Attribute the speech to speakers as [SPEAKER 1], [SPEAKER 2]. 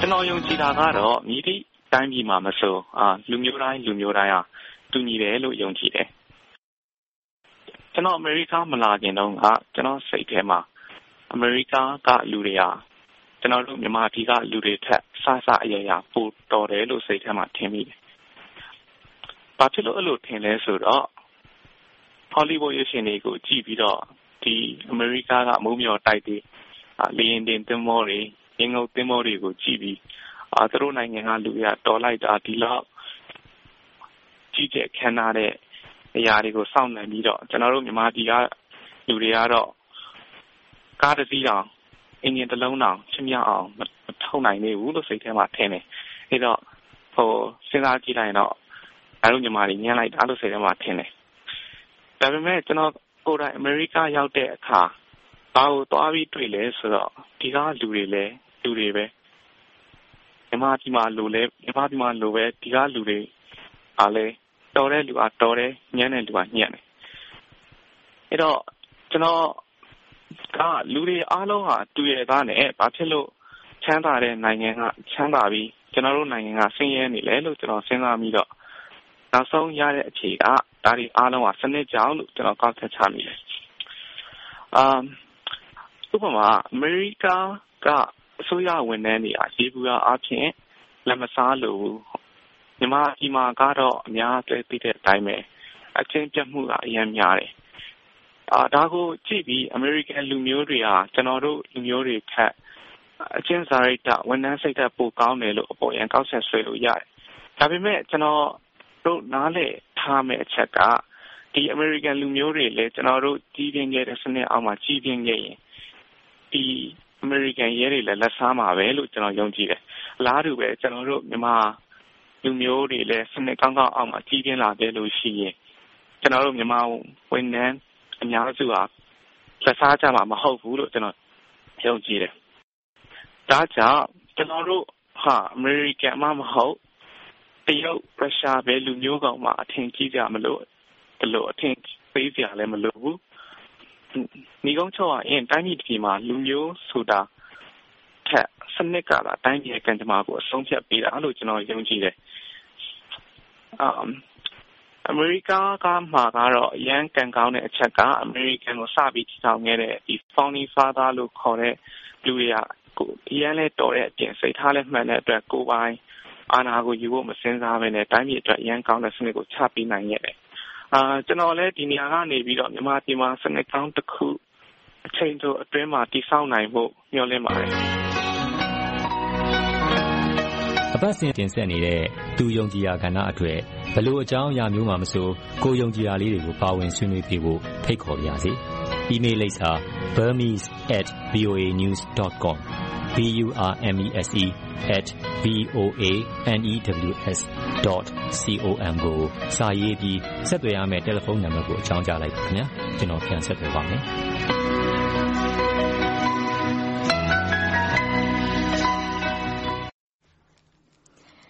[SPEAKER 1] ကျနော်ယုံကြည်တာကတော့မည်သည့်တိုင်းပြည်မှာမဆိုလူမျိုးတိုင်းလူမျိုးတိုင်းဟာတူညီတယ်လို့ယုံကြည်တယ်။ကျနော်အမေရိကမလာခင်တုန်းကကျနော့်စိတ်ထဲမှာအမေရိကကလူတွေဟာကျနော်တို့မြန်မာပြည်ကလူတွေထက်အစစအရာရာပိုတော်တယ်လို့စိတ်ထဲမှာထင်မိတယ်။ဘာဖြစ်လို့အဲဒီလိုထင်လဲဆိုတော့ဟောလိဝုဒ်ရုပ်ရှင်တွေကိုကြည့်ပြီးတော့အမေရိကကမိုးမျှော်တိုက်တွေ၊လေယာဉ်တင်သင်္ဘောတွေ၊ ရေငုပ်သင်္ဘောတွေကိုကြည့်ပြီးသူတို့နိုင်ငံကလူတွေကတော်လိုက်တာဒီလောက်ကြီးကျယ်ခမ်းနားတဲ့အရာတွေကိုစောင့်နိုင်ပြီးတော့ကျနော်တို့မြန်မာပြည်ကလူတွေကတော့ကားတစီးတောင်အင်ဂျင်တလုံးတောင်ချစ်မြတ်အောင်မထုတ်နိုင်သေးဘူးလို့စိတ်ထဲမှာထင်တယ်။အဲဒီတော့စဉ်းစားကြည့်လိုက်ရင်တော့ငါတို့မြန်မာတွေညံ့လိုက်တာလို့စိတ်ထဲမှာထင်တယ်။ဒါပေမဲ့ကျနော်ကိုယ်တိုင်အမေရိကရောက်တဲ့အခါဘာကိုသွားပြီးတွေ့လဲဆိုတော့ဒီကလူတွေလည်းလူ တွေပဲ။မြန်မာပြည်မှာလိုလည်းမြန်မာပြည်မှာလိုပဲဒီကလူတွေကလည်းတော်တဲ့လူကတော်တယ်၊ညံ့တဲ့လူကညံ့တယ်။အဲဒီတော့ကျနော်ကလူတွေအားလုံးဟာတူရဲ့သားနဲ့ဘာဖြစ်လို့ချမ်းသာတဲ့နိုင်ငံကချမ်းသာပြီးကျနော်တို့နိုင်ငံကဆင်းရဲနေလဲလို့ကျနော်စဉ်းစားမိတော့နောက်ဆုံးရတဲ့အဖြေကဒါတွေအားလုံးဟာစနစ်ကြောင့်လို့ကျနော်ကောက်ချက်ချမိတယ်။ဥပမာအမေရိကက အစိုးရဝန်ထမ်းတွေဟာယေဘုယျအားဖြင့် လာဘ်မစားလိုဘူး။မြန်မာပြည်မှာကတော့ အများလည်း သိတဲ့အတိုင်းပဲ အကျင့်ပျက်မှုက အရမ်းများတယ်။ဒါကိုကြည့်ပြီး အမေရိကန်လူမျိုးတွေဟာ ကျနော်တို့ လူမျိုးတွေထက် အကျင့်စာရိတ္တ၊ဝန်ထမ်းစိတ်ဓါတ် ပိုကောင်းတယ်လို့ အပေါ်ယံကောက်ချက်ဆွဲလို့ရတယ်။ဒါပေမဲ့ ကျနော်တို့ နားလည်ထားရမယ့်အချက်က ဒီအမေရိကန်လူမျိုးတွေလည်း ကျနော်တို့ ကြီးပြင်းခဲ့တဲ့စနစ်အောက်မှာ ကြီးပြင်းခဲ့ရင်ဒီ အမေရိကန်ရဲတွေလည်း လက်စားမှာပဲလို့ ကျနော်ယုံကြည်တယ်။အလားတူပဲ ကျနော်တို့ မြန်မာလူမျိုးတွေလည်း စနစ်ကောင်းကောင်းအောက်မှာ ကြီးပြင်းလာခဲ့လို့ရှိရင် ကျနော်တို့ မြန်မာဝန်ထမ်းအများစုဟာ လက်စားကြမှာ မဟုတ်ဘူးလို့ ကျနော်ယုံကြည်တယ်။ဒါကြောင့် ကျနော်တို့ဟာ အမေရိကန်မှမဟုတ် တရုတ်၊ရုရှား ဘယ်လူမျိုးကိုမှ အထင်ကြီးစရာမလိုသလို အထင်သေးစရာလည်း မလိုဘူး။ နိဂုံးချုပ်ရရင် တိုင်းပြည်တပြည်မှာ လူမျိုးဆိုတာထက် စနစ်ကသာ တိုင်းပြည်ရဲ့ ကံကြမ္မာကို အဆုံးအဖြတ်ပေးတာလို့ ကျနော် ယုံကြည်တယ်။အမေရိကမှာကတော့ အရမ်းကံကောင်းတဲ့အချက်က အမေရိကန်ကို စပြီးတည်ထောင်ခဲ့တဲ့ Founding Father လို့ခေါ်တဲ့ လူတွေဟာအရမ်းလည်းတော်တဲ့အပြင် စိတ်ထားလည်းမှန်တဲ့အတွက် ကိုယ်ပိုင်အာဏာကိုယူဖို့ မစဉ်းစားဘဲနဲ့ တိုင်းပြည်အတွက် အရမ်းကောင်းတဲ့စနစ်ကို ချပေးနိုင်ခဲ့တယ်။ ကျနော်လည်းဒီနေရာကနေပြီးတော့မြန်မာပြည်မှာစနစ်ကောင်းတခုအချိန်တိုအတွင်းမှာတည်ဆောက်နိုင်ဖို့မျှော်လင့်ပါတယ်။
[SPEAKER 2] အပတ်စဉ်တင်ဆက်နေတဲ့သူယုံကြည်ရာကဏ္ဍအတွက်ဘယ်လိုအကြောင်းအရာမျိုးမှာမဆိုကိုယ်ယုံကြည်ရာလေးတွေကိုပါဝင်ဆွေးနွေးပေးဖို့ဖိတ်ခေါ်ပါရစေ။အီးမေးလ်လိပ်စာ burmese@voanews.com b u r m e s e @voanews.com ကိုစာရေးပြီးဆက်သွယ်ရမယ့်တယ်လီဖုန်းနံပါတ်ကိုအကြောင်းကြားလိုက်ပါခင်ဗျာကျွန်တော်ပြန်ဆက်သွယ်ပါမယ်